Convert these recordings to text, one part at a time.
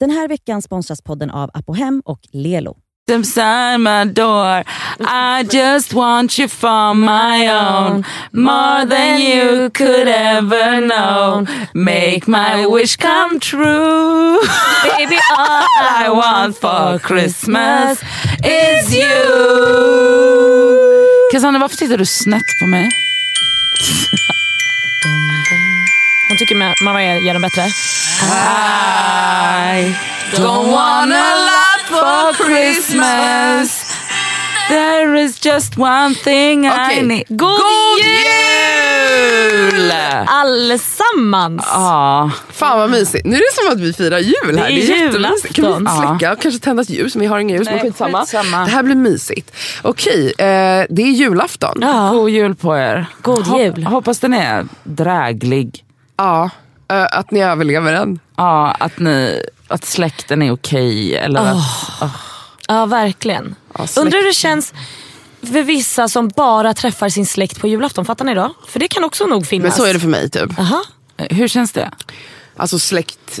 Den här veckan sponsras podden av Apohem och Lelo. Inside my door. I just want you for my own. More than you could ever know. Make my wish come true. Baby all I want for Christmas is you. Cassandra varför tittar du snett på mig? Hon tycker ma- mamma gör den bättre. I don't want a lot for Christmas There is just one thing I Okej. need God God jul! Allesammans! Ja, Fan vad mysigt. Nu är det som att vi firar jul här. Det är jättemysigt. Kan vi julafton. släcka? Kanske tända ett ljus, men vi har inga ljus. Nej, men skitsamma. skitsamma. Det här blir mysigt. Okej, eh, det är julafton. Ja. god jul på er. God jul. hoppas den är dräglig. Ja, eh, att ni överlever den. Ja, att, ni, att släkten är okej. eller att, Ja, verkligen. Ja, Undrar hur det känns för vissa som bara träffar sin släkt på julafton. Fattar ni då? För det kan också nog finnas. Men så är det för mig typ. Aha. hur känns det? Alltså släkt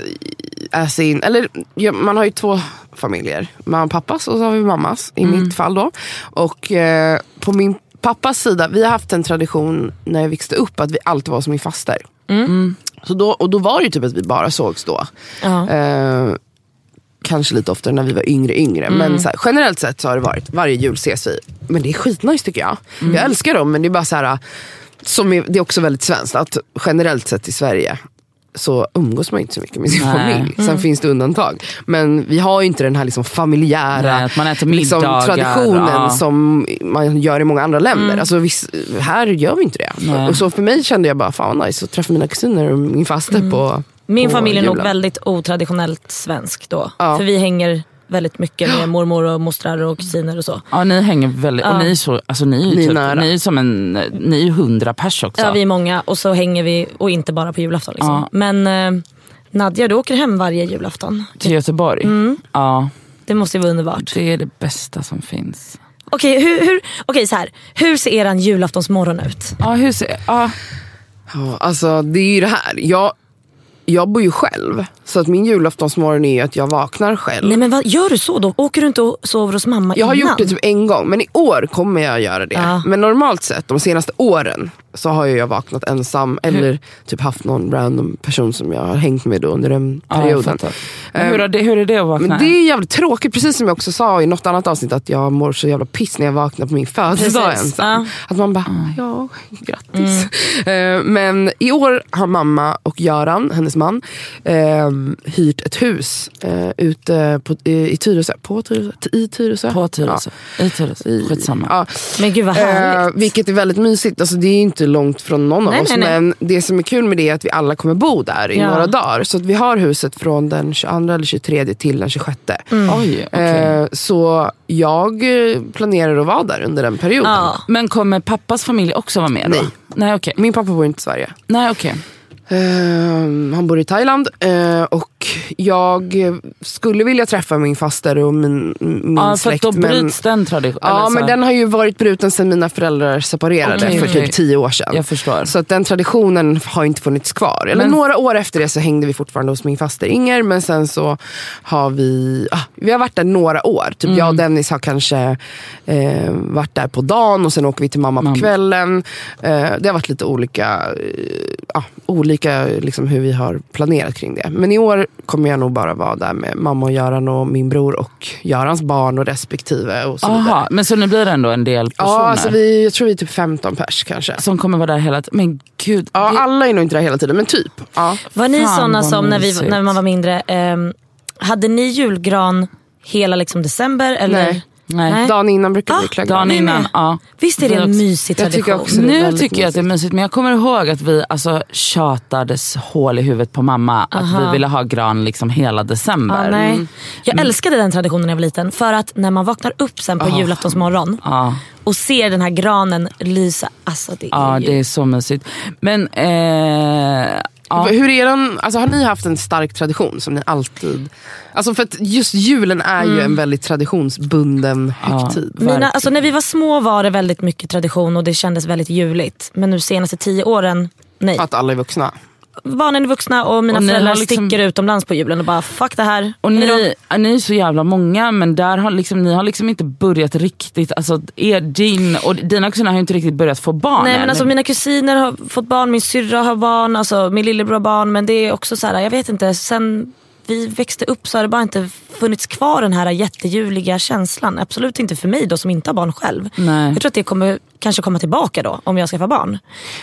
är sin, eller ja, man har ju två familjer. Mamma och pappas och så har vi mammas i mitt fall då. Och eh, på min pappas sida, vi har haft en tradition när jag växte upp att vi alltid var som min faster. Så då, och då var det ju typ att vi bara sågs då. Eh, kanske lite oftare när vi var yngre yngre. Men så här, generellt sett så har det varit, varje jul ses vi. Men det är skitnice tycker jag. Jag älskar dem men det är bara så här, som är, det är också väldigt svenskt att generellt sett i Sverige så umgås man inte så mycket med sin Nej. familj. Sen finns det undantag. Men vi har ju inte den här liksom familjära Nej, man äter liksom, traditionen ja. som man gör i många andra länder. Alltså, viss, här gör vi inte det. Nej. Och så för mig kände jag bara, fan vad nice att träffa mina kusiner och min faste på Min på familj är nog väldigt otraditionellt svensk då. Ja. För vi hänger väldigt mycket med mormor och mostrar och kusiner och så. Ja, ni hänger väldigt, och Ja. ni är, så, alltså, ni är, ju Ni är typ, nära. ni är som en, ni är hundra pers också. Ja, vi är många och så hänger vi, och inte bara på julafton. Liksom. Ja. Men eh, Nadja, du åker hem varje julafton. Till Göteborg. Mm. Ja, Det måste ju vara underbart. det är det bästa som finns. Okej, hur, hur, okej, så här. hur ser eran julaftonsmorgon ut? Ja, hur ser, ja, Ja, alltså det är ju det här. Jag, jag bor ju själv. Så att min julaftonsmorgon är att jag vaknar själv. Nej men vad, gör du så då? Åker du inte och sover hos mamma jag har innan? gjort det typ en gång, men i år kommer jag göra det. Ja. Men normalt sett, de senaste åren, så har jag vaknat ensam. Eller typ haft någon random person som jag har hängt med under den ja perioden. fattar. Men hur, är det, hur är det att vakna? Men det är jävligt tråkigt, precis som jag också sa i något annat avsnitt, att jag mår så jävla piss när jag vaknar på min födelsedag ensam. ja. Att man bara, ja, grattis. Eh, men i år har mamma och Göran, hennes man, eh, hyrt ett hus eh, ute på, i, Tyresö. På Tyresö? I Tyresö? På Tyresö. I Tyresö. Skitsamma. Ja. Men gud vad Eh, härligt. vilket är väldigt mysigt. Alltså, det är inte långt från någon Nej, av oss. nej, nej. Men det som är kul med det är att vi alla kommer bo där i Ja. några dagar. Så att vi har huset från den 22 eller 23 till den 26. Oj, okej. Eh, så jag eh, planerar att vara där under den perioden. Ja. Men kommer pappas familj också vara med då? Nej. Nej okej. Min pappa bor inte i Sverige. Nej, okej. Eh, han bor i Thailand. eh, och jag skulle vilja träffa min faster och min, min Ja, för att släkt. då men, bryts den traditionen. ja, men den har ju varit bruten sedan mina föräldrar separerade Okej, för okej. typ tio år sedan. Jag förstår. Så att den traditionen har inte funnits kvar. Eller Men- några år efter det så hängde vi fortfarande hos min faster Inger. Men sen så har vi, ah, vi har varit där några år. Typ jag Mm. och Dennis har kanske eh, varit där på dagen och sen åker vi till mamma på Mamma. kvällen. Eh, det har varit lite olika, eh, ah, olika liksom hur vi har planerat kring det. Men i år kommer jag nog bara vara där med mamma och Göran och min bror och Görans barn och respektive. Och så vidare. Aha, men så nu blir det ändå en del personer Ja, alltså vi, jag tror vi är typ 15 pers kanske. som kommer vara där hela tiden. Men gud. Ja, det- alla är nog inte där hela tiden, men typ. Ja. Var ni vad som när, vi, när man var mindre, ehm, hade ni julgran hela liksom december? Eller? Nej. Nej. Dagen innan brukar Ah, vi klä Dagen innan, ja. Visst är det en mysig Jag tycker tradition? också Nu tycker jag att det är mysigt men jag kommer ihåg att vi alltså, tjatades hål i huvudet på mamma att Aha. vi ville ha gran liksom hela december. Nej. Mm. Jag älskade den traditionen när jag var liten. För att när man vaknar upp sen på julaftonsmorgon Ja. och ser den här granen lysa. Alltså det är Ja, ju... det är så mysigt. Men eh, ja. Hur är den, alltså, har ni haft en stark tradition som ni alltid... Alltså för att just julen är ju en väldigt traditionsbunden högtid. Mina, alltså när vi var små var det väldigt mycket tradition och det kändes väldigt juligt. Men nu senaste tio åren, nej. Att alla är vuxna. Barnen är vuxna och mina Och föräldrar liksom- sticker utomlands på julen och bara fuck det här. Och ni, ni är så jävla många men där har liksom, ni har liksom inte börjat riktigt, alltså er, din och dina kusiner har ju inte riktigt börjat få barn Nej än. men alltså mina kusiner har fått barn, min syrra har barn, alltså min lillebror har barn. Men det är också så här, jag vet inte, sen vi växte upp så har det bara inte funnits kvar den här jättejuliga känslan. Absolut inte för mig då som inte har barn själv. Nej. Jag tror att det kommer kanske komma tillbaka då om jag skaffar barn.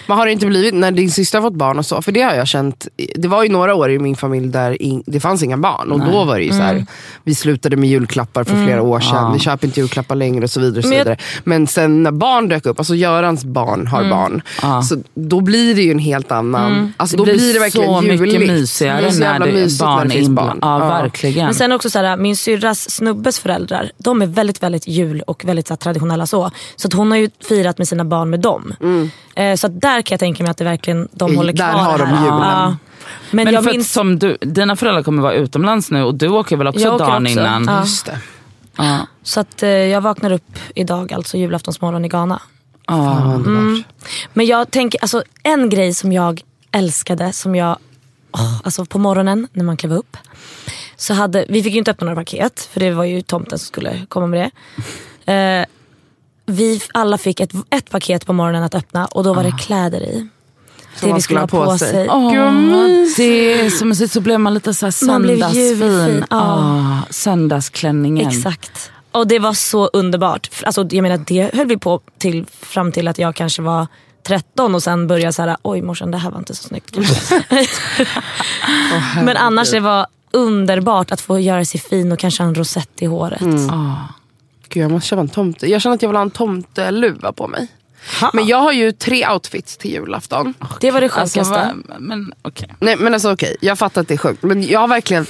Men har det inte blivit när din syster har fått barn och så? För det har jag känt. Det var ju några år i min familj där in, det fanns inga barn. Och då var det ju så Mm. här, vi slutade med julklappar för flera år sedan. Vi köper inte julklappar längre och så vidare. Och så Men jag- vidare. Men sen när barn dök upp, alltså Görans barn har Mm. barn. Ja. Så då blir det ju en helt annan, alltså då det blir det verkligen så mycket juligt. mysigare Det är så när jävla det är barn när det finns barn. Ja, verkligen. Men sen också så här, min syrras snubbes föräldrar, de är väldigt väldigt jul och väldigt så här, traditionella så. Så att hon har ju firat med sina barn med dem. Eh, så att där kan jag tänka mig att det verkligen, de håller där kvar har det de julen. Ja. Men, Men jag för att minns... som du, dina föräldrar kommer vara utomlands nu och du åker väl också Jag dagen också. innan? Ja. Just det. Ja. Så att eh, jag vaknar upp idag, alltså julaftonsmorgon i Ghana. Vad underbart. Men jag tänker, alltså en grej som jag älskade, som jag, åh, alltså på morgonen när man klev upp. Så hade, vi fick ju inte öppna några paket, för det var ju tomten som skulle komma med det. Eh, vi alla fick ett, ett paket på morgonen att öppna och då var det kläder i. Som man skulle ha på sig. Vad mysigt. det är som så blev man lite så här söndagsfin. ja. Ah, söndagsklänningen. Exakt. Och det var så underbart. Alltså, jag menar, det höll vi på till fram till att jag kanske var 13 och sen började jag såhär, oj morsan det här var inte så snyggt. Men annars det var underbart att få göra sig fin och kanske ha en rosett i håret. Ah. Gud, jag måste köpa en tomte. Jag känner att jag vill ha en tomteluva på mig. Ha. Men jag har ju tre outfits till julafton. Det var det sjukaste. Alltså, men okej. Nej men alltså okej, jag fattar att det är sjukt. Men jag har verkligen,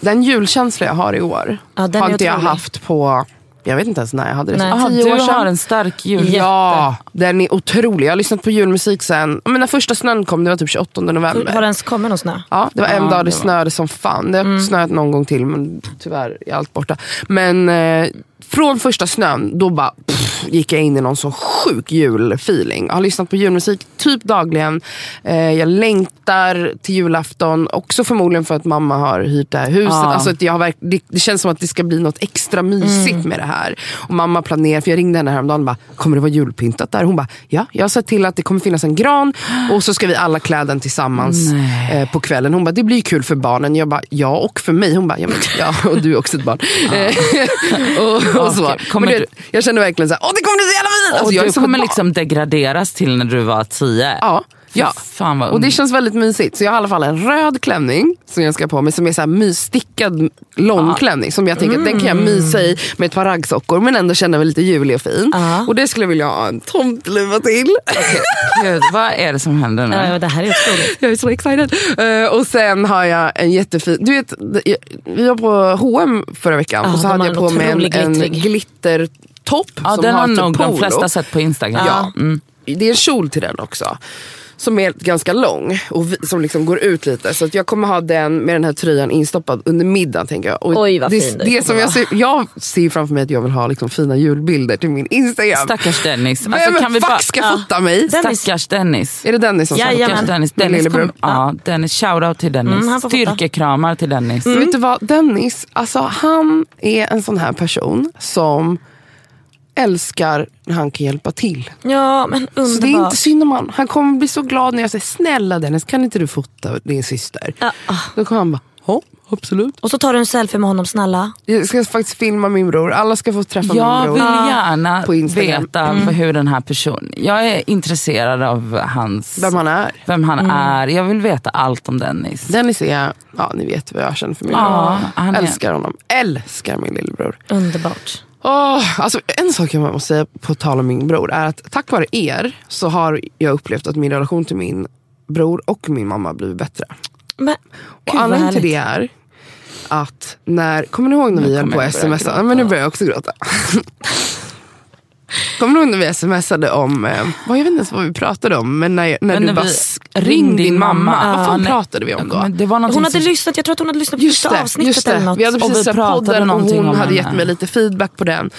den julkänsla jag har i år Ja, har inte jag haft på, jag vet inte ens när jag hade det. Nej. Aha, tio du år sedan. har en stark jul. Ja, den är otrolig. Jag har lyssnat på julmusik sen, men när första snön kom, det var typ 28 november. Har det ens kommit någon snö? Ja, det var en Ja, dag det, det snöade som fan. Det har snöat någon gång till men tyvärr är allt borta. Men eh, från första snön, då bara pff, gick jag in i någon så sjuk julfeeling. Jag har lyssnat på julmusik typ dagligen. Eh, jag längtar till julafton. Också förmodligen för att mamma har hyrt det här huset. Ja. Alltså jag har det, det känns som att det ska bli något extra mysigt med det här. Och mamma planerar, för jag ringde henne häromdagen och bara, kommer det vara julpyntat där? Hon bara, ja. Jag har sett till att det kommer finnas en gran och så ska vi alla klä den tillsammans eh, på kvällen. Hon bara, det blir kul för barnen. Jag bara, ja och för mig. Hon bara, ja, men, ja och du är också ett barn. Och, och så. Okej, kommer Men du- det, jag kände verkligen så här, åh det kommer bli så jävla fint! Alltså, och du kommer liksom degraderas till när du var tio. Ja. Ja. Fan vad Och det känns väldigt mysigt. Så jag har i alla fall en röd klänning som jag ska på mig som är så här mysstickad långklänning. Som jag tänker att den kan jag mysa i med ett par raggsockor men ändå känna mig lite julig och fin. Ja. Och det skulle jag vilja ha en tomteluva till. Gud, vad är det som händer nu? Ja, det här är otroligt. Jag är så excited. Eh, och sen har jag en jättefin... Du vet, vi var på H&M förra veckan Ja, och så de hade jag på mig en, otrolig en glittrig. glittertopp ja, som den har har typ nog de polo. flesta sett på Instagram. Ja. Mm. Det är en kjol till den också. Som är ganska lång och vi, som liksom går ut lite. Så att jag kommer ha den med den här tröjan instoppad under middagen tänker jag. Och Oj, vad det, fin det kommer som jag, ser, jag ser framför mig att jag vill ha liksom fina julbilder till min Instagram. Stackars Dennis. Vem Alltså, kan vi fuck bara... ska Ja. fota mig? Dennis. Stackars Dennis. Är det Dennis som ska Jajamän. Stackars Dennis. Dennis lillebror. kom, ja, Dennis. Shoutout till Dennis. Mm. Styrkekramar till Dennis. Men Vet du vad, Dennis, alltså, han är en sån här person som älskar när han kan hjälpa till. Ja men Så det är inte underbart. synd om han. Han kommer bli så glad när jag säger snälla Dennis kan inte du fota din syster? Ja. Då kommer han bara, ja absolut. Och så tar du en selfie med honom snälla. Jag ska faktiskt filma min bror, alla ska få träffa Jag min vill bror. gärna På Instagram. veta för hur den här personen... Jag är intresserad av hans... Vem han är. vem han Mm. är. Jag vill veta allt om Dennis. Dennis är, ja ni vet vad jag känner för min Ja, bror. han är- Älskar honom, älskar min lillebror. Underbart. Åh, alltså, en sak jag måste säga på tal om min bror är att tack vare er så har jag upplevt att min relation till min bror och min mamma blivit bättre. Men, Och anledningen till det är att när, kommer ni ihåg när vi höll på att smsa? men nu börjar jag också gråta. Kommer du ihåg när vi smsade om, eh, vad, jag vet inte ens vad vi pratade om, men när, när Men du när bara vi- ring din mamma. Vad fan nej. pratade vi om då? Men Det var Hon hade som- lyssnat, jag tror att hon hade lyssnat på Just första det, avsnittet just det. eller något. Vi hade Och vi precis sett podden och hon hade henne. gett mig lite feedback på den.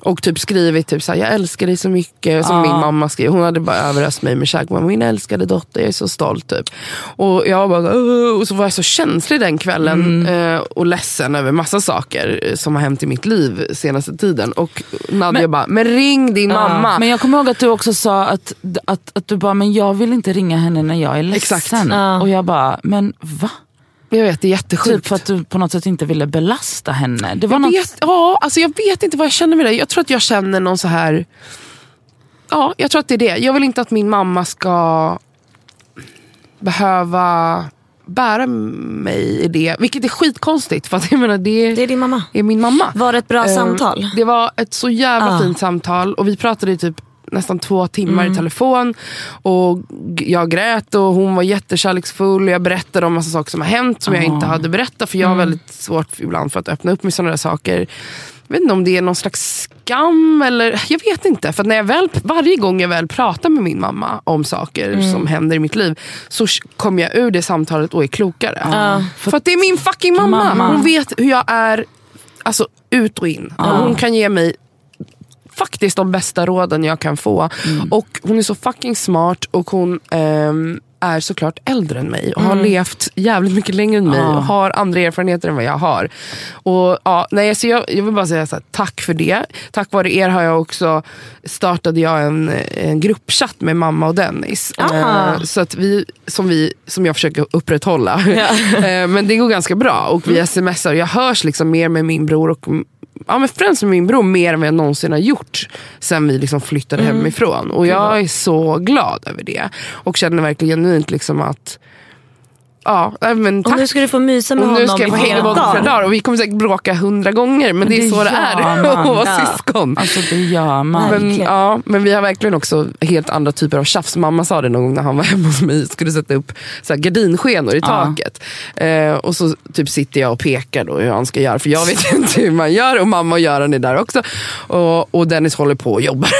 Och typ skrivit typ såhär, jag älskar dig så mycket. Som Ja. min mamma skrev. Hon hade bara överöst mig med kärlek. Min älskade dotter, jag är så stolt. Typ. Och jag bara, "Åh", och så var jag så känslig den kvällen. Mm. eh, Och ledsen över massa saker eh, som har hänt i mitt liv senaste tiden. Och Nadja Men- bara, men ring din mamma. Men jag kommer ihåg att du också sa att, att, att du bara, men jag vill inte ringa henne när jag är ledsen. Exakt. Och jag bara, men va? Jag vet, det är jättesjukt. Typ för att du på något sätt inte ville belasta henne. Det var Jag något... vet, ja, alltså jag vet inte vad jag känner med det. Jag tror att jag känner någon så här... Ja, jag tror att det är det. Jag vill inte att min mamma ska behöva bära mig i det. Vilket är skitkonstigt. För att jag menar, det, Det är din mamma. är min mamma. Var det ett bra Eh, samtal? Det var ett så jävla Ah. fint samtal. Och vi pratade i typ nästan två timmar i telefon. Och jag grät och hon var jättekärleksfull. Och jag berättade om massa saker som har hänt som jag inte hade berättat. För jag har väldigt svårt ibland för att öppna upp med sådana där saker. Vet inte om det är någon slags skam eller jag vet inte. För när jag väl, varje gång jag väl pratar med min mamma om saker som händer i mitt liv så kommer jag ur det samtalet och är klokare. Ja. För att det är min fucking mamma. Mamma. Hon vet hur jag är alltså, ut och in. Och hon kan ge mig faktiskt de bästa råden jag kan få. Och hon är så fucking smart och hon ehm, är såklart äldre än mig och har levt jävligt mycket längre än mig Ja. och har andra erfarenheter än vad jag har. Och, ja, nej, så jag, jag vill bara säga så här, tack för det. Tack vare er har jag också startade jag en, en gruppchatt med mamma och Dennis. Ah. Eh, så att vi, som, vi, som jag försöker upprätthålla. Eh, men det går ganska bra och vi smsar. Jag hörs liksom mer med min bror och ja, men främst med min bror mer än vad jag någonsin har gjort sen vi liksom flyttade hemifrån. Och jag är så glad över det. Och känner verkligen genuint liksom att Ja, men Och tack. nu ska du få mysa med Och nu honom ska jag få hänga med honom flera dagar. och vi kommer säkert bråka hundra gånger men det är det så det är att vara Ja. syskon. Alltså det gör man. Men, ja, men vi har verkligen också helt andra typer av tjafs. Mamma sa det någon gång när han var hemma hos mig skulle sätta upp så här gardinskenor i Ja. taket. Eh, och så typ sitter jag och pekar då hur han ska göra för jag vet inte hur man gör och mamma och Göran är där också. Och, och Dennis håller på och jobbar.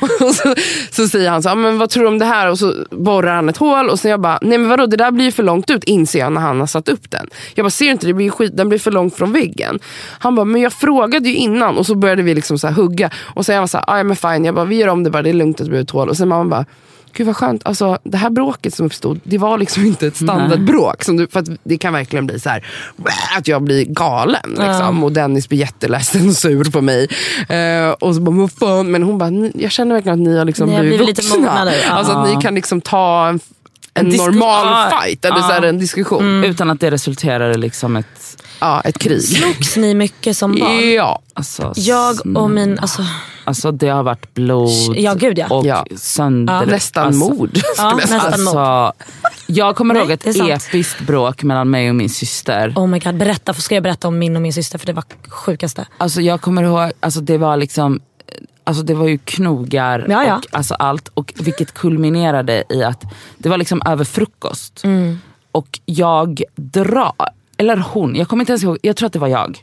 och så, så säger han så men vad tror du om det här? Och så borrar han ett hål och så jag bara, nej men vadå det där blir ju för långt ut inser jag när han har satt upp den. Jag bara, ser du inte det blir skit, den blir för långt från väggen. Han bara, men jag frågade ju innan och så började vi liksom så hugga. Och sen jag var så här, "Ah, ja men fine, jag bara, vi gör om det bara, det är lugnt att det blir ett hål. Och sen mamma bara, Gud vad skönt, alltså, det här bråket som uppstod, det var liksom inte ett standardbråk. Som du, för det kan verkligen bli så här, att jag blir galen. Liksom, och Dennis blir jätteledsen och sur på mig. Eh, och så bara, vad fan? Men hon bara, "Ni- jag känner verkligen att ni har liksom Ni blivit lite vuxna. mogna nu, ja. Alltså att ni kan liksom ta en, en En dis- normal Ja, fight, eller ja. så här, en diskussion. Utan att det resulterar i liksom ett... Ja, ett krig. Slogs ni mycket som barn? Ja. Alltså, Jag och min, alltså, Alltså det har varit blod Ja, gud, ja. och Ja. sönder. Nästan alltså, mord. ja, nästan. Alltså, jag kommer ihåg ett episkt bråk mellan mig och min syster. Oh my god, berätta, för ska jag berätta om min och min syster för det var sjukaste. Alltså jag kommer ihåg, alltså det var liksom Alltså det var ju knogar Ja, ja. och alltså allt. Och vilket kulminerade i att det var liksom över frukost. Mm. Och jag drar, eller hon, jag kommer inte ens ihåg, jag tror att det var jag.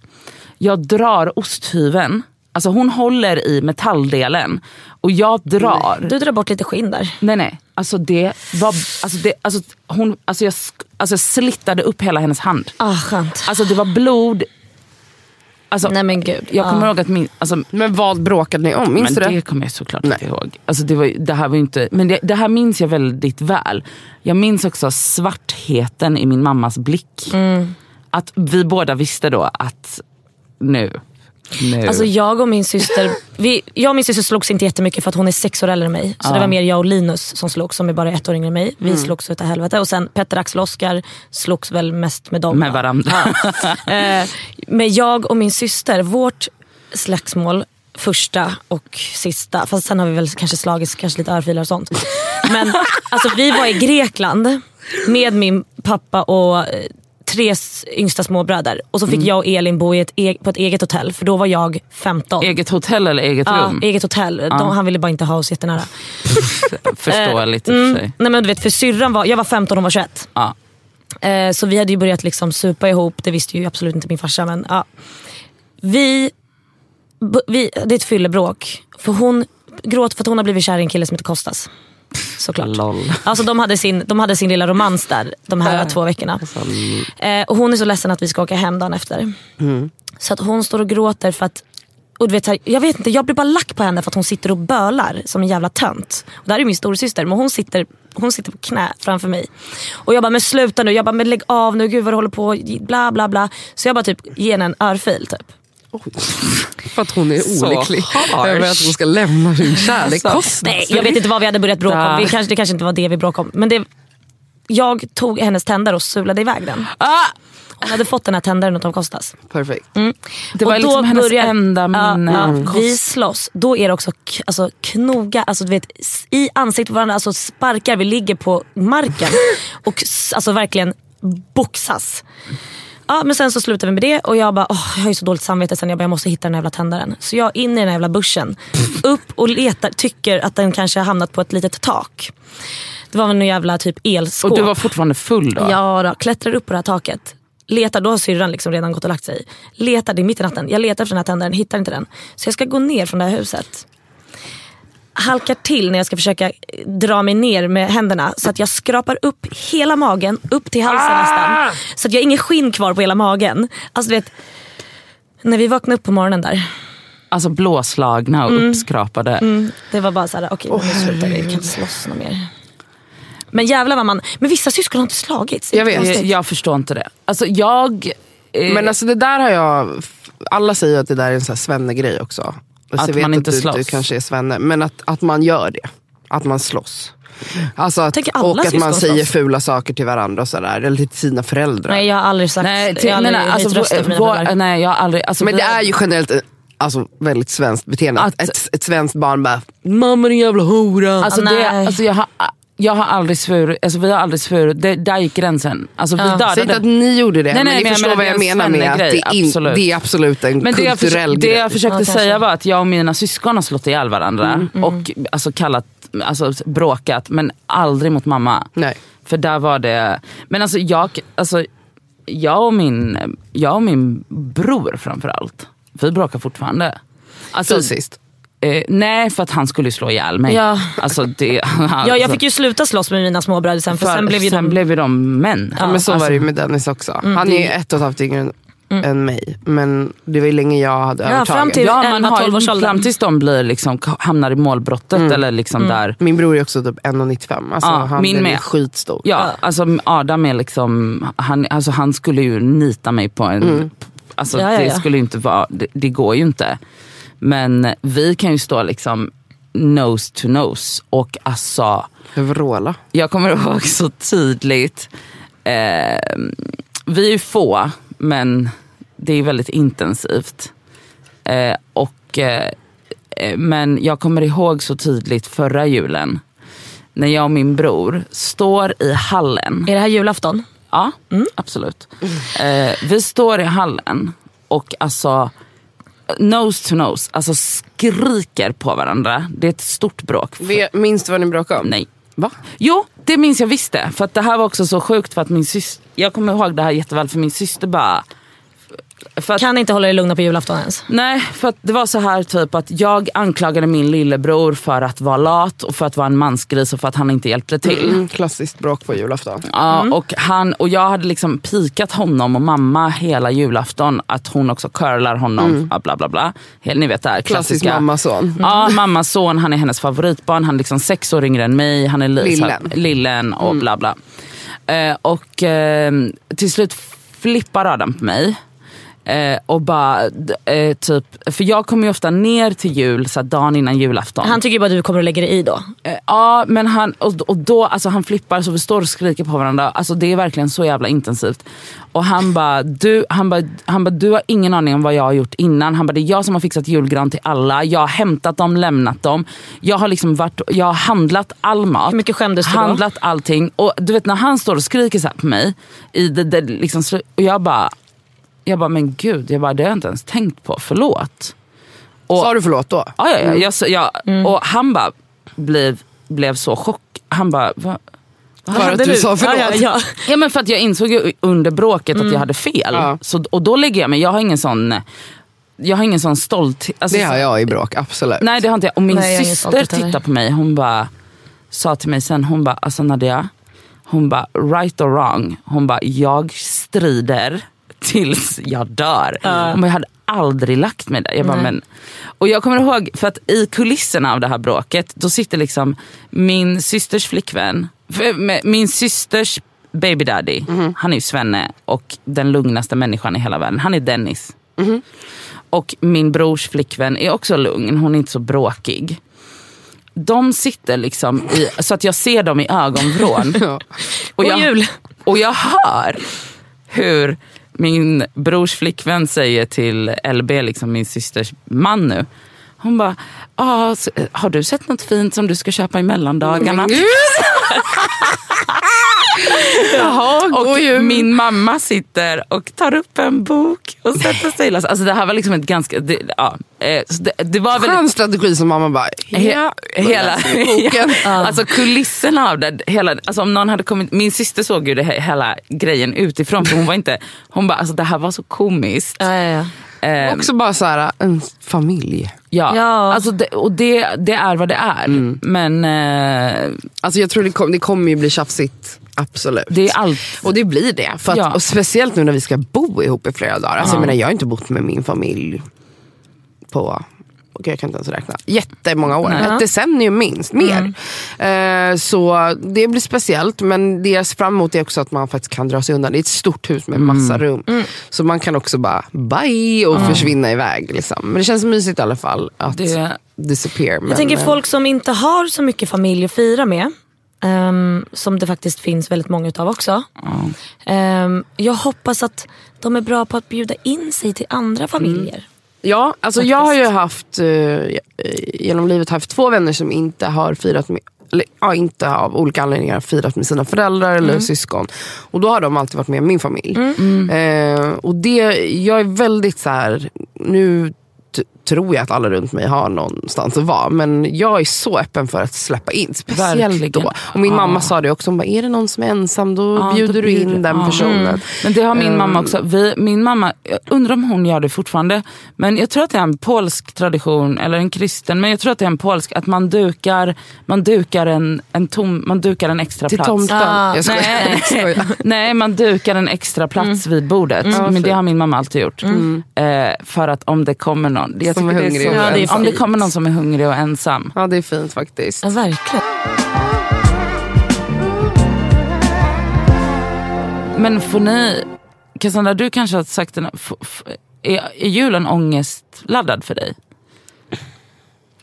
Jag drar osthyveln, alltså hon håller i metalldelen och jag drar. Du drar bort lite skinn där. Nej nej, alltså det var, alltså det, alltså hon, alltså jag alltså jag slittade upp hela hennes hand. Ah, skönt. Alltså det var blod. Alltså, Nej men gud. jag kommer Ja. ihåg att min, alltså, Men vad bråkade ni om? Minns men du det? det kommer jag såklart Nej. inte ihåg. Alltså det, var, det här var inte, men det, det här minns jag väldigt väl. Jag minns också svartheten i min mammas blick. Mm. Att vi båda visste då att nu, nu. Alltså jag och min syster, vi, jag och min syster slogs inte jättemycket för att hon är sex år äldre än mig. Så Ja. det var mer jag och Linus som slogs som är bara ett år yngre än mig. Vi slogs utav helvete. Och sen Petter, Axel och Oskar slogs väl mest med dem. med varandra. Eh, men jag och min syster, vårt slagsmål första och sista, fast sen har vi väl kanske slagits kanske lite örfilar och sånt. Men alltså, vi var i Grekland med min pappa och eh, tre yngsta småbröder. Och så fick jag och Elin bo i ett, e- på ett eget hotell för då var jag 15. Eget hotell eller eget Ja, rum? eget hotell. De, han ville bara inte ha oss jättenära. Förståeligt i och för Mm, sig. nej men du vet för syrran var, jag var 15 och hon var 21. Ja. Eh, så vi hade ju börjat liksom supa ihop, det visste ju absolut inte min farsa. Men, ja. vi, vi, det är ett fyllebråk. För hon gråter för att hon har blivit kär i en kille som heter Kostas. Såklart. Lol. Alltså de hade, sin, de hade sin lilla romans där de här två veckorna. Eh, och hon är så ledsen att vi ska åka hem dagen efter. Så att hon står och gråter för att och du vet, jag vet inte, jag blir bara lack på henne för att hon sitter och bölar som en jävla tönt. Och det här är min storasyster men hon sitter, hon sitter på knä framför mig. Och jag bara, men sluta nu, jag bara, men lägg av nu, gud vad du håller på, bla bla bla. Så jag bara typ ger henne en örfil typ. För att hon är olycklig över att hon ska lämna sin kärlek. Så- Kostas. Nej jag vet inte vad vi hade börjat bråka om, vi kanske, det kanske inte var det vi bråkade om. Men det, jag tog hennes tändare och sulade iväg den. Ah! Hon hade fått den här tändaren av Kostas. Perfekt. Det var liksom hennes enda minne Ja, Kost. vi slåss, då är det också k- alltså, knoga, alltså, du vet, i ansiktet på varandra, alltså, sparkar, vi ligger på marken och s- alltså, verkligen boxas. Ja, men sen så slutar vi med det och jag bara, åh, jag har ju så dåligt samvete sen. Jag bara, jag måste hitta den här jävla tändaren. Så jag in i den här jävla buschen, upp och letar, tycker att den kanske har hamnat på ett litet tak. Det var någon jävla typ elskåp. Och du var fortfarande full då? Ja, då, klättrar upp på det här taket. Letar, då har syrran liksom redan gått och lagt sig. Letar, det är mitt i natten. Jag letar efter den här tändaren, hittar inte den. Så jag ska gå ner från det här huset. Halkar till när jag ska försöka eh, dra mig ner med händerna. Så att jag skrapar upp hela magen, upp till halsen Ah! nästan. Så att jag har ingen skinn kvar på hela magen. Alltså du vet, när vi vaknade upp på morgonen där. Alltså blåslagna och uppskrapade. Mm, det var bara såhär, okej nu slutar vi, vi kan inte slåss något mer. Men jävlar vad man, men vissa syskon har inte slagits. Jag vet. Jag, jag förstår inte det. Alltså jag... eh, Men alltså det där har jag, alla säger att det där är en sån här svenne-grej också. Alltså, Att jag vet man inte du, slåss. Du kanske är svenne, men att, att man gör det. Att man slåss. Alltså att, och att man säger slåss? fula saker till varandra och sådär. Eller till sina föräldrar. Nej jag har aldrig sagt, nej, jag till, har nej, aldrig nej, alltså, vår, nej, jag har aldrig... Alltså, Men det är ju generellt eh, alltså, väldigt svenskt beteende. Att Att- ett, ett svenskt barn bara, mamma din jävla hora. Alltså, Ah, det, nej. alltså jag, har, jag har aldrig svurit, alltså vi har aldrig svurit, det, där gick gränsen. Alltså vi Ja. dödade. Säg inte att ni gjorde det, Nej, nej, men ni men förstår vad det är jag en menar med att det, in, absolut. det är absolut en Men det jag, kulturell försökte, det grej. jag försökte Ja, säga var att jag och mina syskon har slått ihjäl varandra Mm, och alltså, kallat, alltså, bråkat men aldrig mot mamma. Nej. För där var det, men alltså jag, alltså, jag, och, min, jag och min bror framförallt, vi bråkar fortfarande. Alltså, Fysiskt. Eh, nej för att han skulle slå ihjäl mig. Ja. Alltså, det, Ja, jag fick ju sluta slåss med mina småbröder sen för, sen blev ju de... blev ju de män. Ja, men så Alltså, var det ju med Dennis också. Mm. Han är ju ett och ett halvt yngre än, än mig. Men det var ju länge jag hade Ja, övertaget. fram till- Ja, 11, man har 12 års ju, åldern. fram tills de blir liksom, hamnar i målbrottet eller liksom där. Min bror är också typ 1,95. Alltså, Ja, han min med. skitstor. Ja, alltså Adam är liksom, han, alltså, han skulle ju nita mig på en... Alltså, Ja, ja, det skulle inte vara, det, det går ju inte. Men vi kan ju stå liksom nose to nose och alltså Vråla. Jag kommer ihåg så tydligt. Eh, vi är ju få, men det är väldigt intensivt. Eh, och, eh, eh, men jag kommer ihåg så tydligt förra julen. När jag och min bror står i hallen. Är det här julafton? Ja, absolut. Eh, vi står i hallen och alltså nose to nose, alltså skriker på varandra. Det är ett stort bråk. Ve- Minns du vad ni bråkade om? Nej. Va? Jo, det minns jag visst det. För att det här var också så sjukt för att min syster, jag kommer ihåg det här jätteväl för min syster bara för att, Kan inte hålla dig lugna på julafton ens. nej, för att det var så här typ att jag anklagade min lillebror för att vara lat och för att vara en mansgris och för att han inte hjälpte till. Mm, klassiskt bråk på julafton. Ja, och, han, och jag hade liksom pikat honom och mamma hela julafton att hon också curlar honom. Bla bla bla. Hela, ni vet det här Klassisk klassiska. mammason. Ja, mammas son, han är hennes favoritbarn. Han är liksom sex år yngre än mig. Han är li- Lillen. lillen och bla bla. Eh, och eh, till slut flippar Adam på mig. Eh, och bara, eh, typ, för jag kommer ju ofta ner till jul så här, dagen innan julafton. Han tycker bara att du kommer att lägga dig i då. Eh, Ja men han, och, och då, alltså han flippar så vi står och skriker på varandra. Alltså det är verkligen så jävla intensivt. Och han bara, du, han bara, han bara, du har ingen aning om vad jag har gjort innan. Han bara, det är jag som har fixat julgran till alla. Jag har hämtat dem, lämnat dem. Jag har liksom varit, jag har handlat all mat. Hur mycket skämdes du då? Handlat allting. Och du vet när han står och skriker så här på mig. I det, det, liksom, och jag bara, jag bara, men gud, jag bara, det har jag inte ens tänkt på. Förlåt. Och, Sa du förlåt då? Ja, ja, ja. Jag, så- jag, Mm. Och han bara blev, blev så chock. Han bara, va? För att du sa förlåt? Ja, ja, ja. Ja men för att jag insåg ju under bråket att jag hade fel. Ja. Så, och då lägger jag mig, jag har ingen sån jag har ingen sån stolthet. Alltså, Det har jag i bråk, absolut. Nej det har inte jag. Och min Nej, jag syster tittade på mig. Hon bara sa till mig sen, hon bara, alltså Nadia, hon bara right or wrong. Hon bara, jag strider tills jag dör. Bara, jag hade aldrig lagt mig där. Jag bara, Nej. men, och jag kommer ihåg, för att i kulisserna av det här bråket, då sitter liksom min systers flickvän, min systers baby daddy, han är ju svenne och den lugnaste människan i hela världen. Han är Dennis. Och min brors flickvän är också lugn, hon är inte så bråkig. De sitter liksom i, så att jag ser dem i ögonvrån. Ja. Och jag, och jag hör hur min brors flickvän säger till LB, liksom min systers man nu. Hon bara, ah, har du sett något fint som du ska köpa i mellandagarna? Gud. Jaha, god Och jul. min mamma sitter och tar upp en bok och sätter sig och läser. Alltså det här var liksom ett ganska, det, ja, eh, så det, det var väldigt Skön strategi som mamma bara, He, ja, hela, boken. alltså kulisserna av det. Hela, alltså om någon hade kommit, min syster såg ju det, he- hela grejen utifrån för hon var inte, hon bara alltså det här var så komiskt. Ja, ja, ja. Ehm, Också bara så här, en familj. ja, Ja. Alltså det, och det, det är vad det är. Mm. Men eh, Alltså jag tror det, kom, det kommer ju bli tjafsigt, absolut. det är allt. Och det blir det. För att, Ja. och speciellt nu när vi ska bo ihop i flera dagar. Alltså jag, menar, jag har inte bott med min familj på okej, jag kan inte ens räkna. Jättemånga år. Nej. Ett decennium minst, mer. Eh, så det blir speciellt. Men det jag ser fram emot är också att man faktiskt kan dra sig undan. Det är ett stort hus med massa rum. Så man kan också bara bye och försvinna iväg. Liksom. Men det känns mysigt i alla fall att Det- disappear. Men, Jag tänker eh, folk som inte har så mycket familj att fira med. ehm, som det faktiskt finns väldigt många utav också. Ehm, jag hoppas att de är bra på att bjuda in sig till andra familjer. Ja, alltså jag har ju haft eh, genom livet haft två vänner som inte har firat med eller, ja, inte av olika anledningar firat med sina föräldrar eller syskon. Och då har de alltid varit med min familj. Eh, och det, jag är väldigt så här, nu tror jag att alla runt mig har någonstans att vara. Men jag är så öppen för att släppa in. Speciellt Verkligen. då. Och min Ja. mamma sa det också, hon bara, är det någon som är ensam då Ja, bjuder då du in den ja. personen. Men det har min Ehm. mamma också. Vi, min mamma, jag undrar om hon gör det fortfarande. Men jag tror att det är en polsk tradition, eller en kristen, men jag tror att det är en polsk, att man dukar, man dukar, en, en, tom, man dukar en extra Till plats. tomten. Ah. Jag skojar. Nej. Jag skojar. Nej, man dukar en extra plats vid bordet. Ja, men det har min mamma alltid gjort. Eh, för att om det kommer någon, jag Som är det hungrig så, och Ja, är om det kommer någon som är hungrig och ensam. Ja det är fint faktiskt. Ja, verkligen. Men får ni, Cassandra du kanske har sagt är, är julen ångestladdad för dig?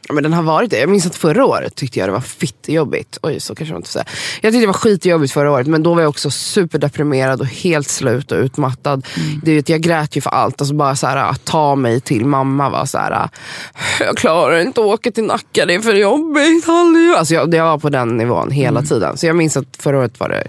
Ja, Men den har varit det. Jag minns att förra året tyckte jag det var fittejobbigt. Oj, så kanske man inte säga. Jag tyckte det var skitjobbigt förra året, men då var jag också superdeprimerad och helt slut och utmattad. Det, vet, jag grät ju för allt. Alltså bara så här, att ta mig till mamma var så här. jag klarar inte att åka till Nacka, det är för jobbigt. Alltså jag, jag var på den nivån hela tiden. Så jag minns att förra året var det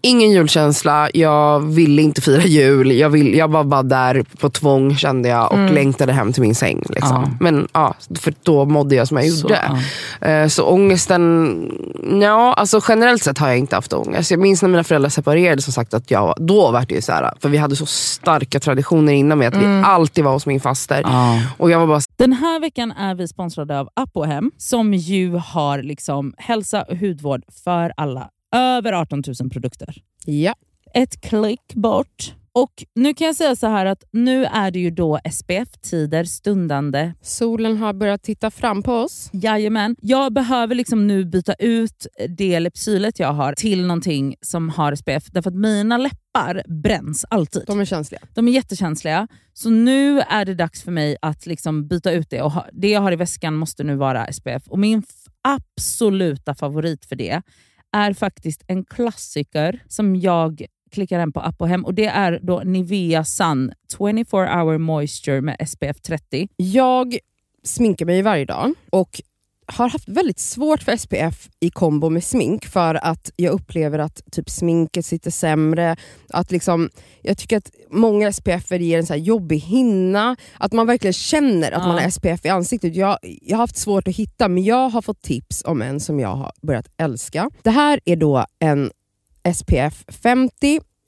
Ingen julkänsla, jag ville inte fira jul. Jag, vill, jag var bara där på tvång kände jag och längtade hem till min säng. Liksom. Ja. Men ja, för då mådde jag som jag Så, gjorde. Eh, Så ångesten, ja alltså generellt sett har jag inte haft ångest. Jag minns när mina föräldrar separerade som sagt att jag, då var det ju så här, för vi hade så starka traditioner innan med att vi alltid var hos min faster. Ja. Och jag var bara Den här veckan är vi sponsrade av Apohem som ju har liksom hälsa och hudvård för alla. Över 18 000 produkter. ja. Ett klick bort. Och nu kan jag säga så här att nu är det ju då SPF-tider stundande. Solen har börjat titta fram på oss. Jajamän. Jag behöver liksom nu byta ut det Lypsylet jag har till någonting som har SPF. Därför att mina läppar bränns alltid. De är känsliga. De är jättekänsliga. Så nu är det dags för mig att liksom byta ut det. Och ha, det jag har i väskan måste nu vara SPF. Och min absoluta favorit för det är faktiskt en klassiker som jag klickar hem på Apohem. Och det är då Nivea Sun 24 hour moisture med SPF 30. Jag sminkar mig varje dag och har haft väldigt svårt för SPF i kombo med smink för att jag upplever att typ sminket sitter sämre. Att liksom, jag tycker att många SPF ger en så här jobbig hinna. Att man verkligen känner att Ja. man har SPF i ansiktet. Jag, jag har haft svårt att hitta men jag har fått tips om en som jag har börjat älska. Det här är då en SPF 50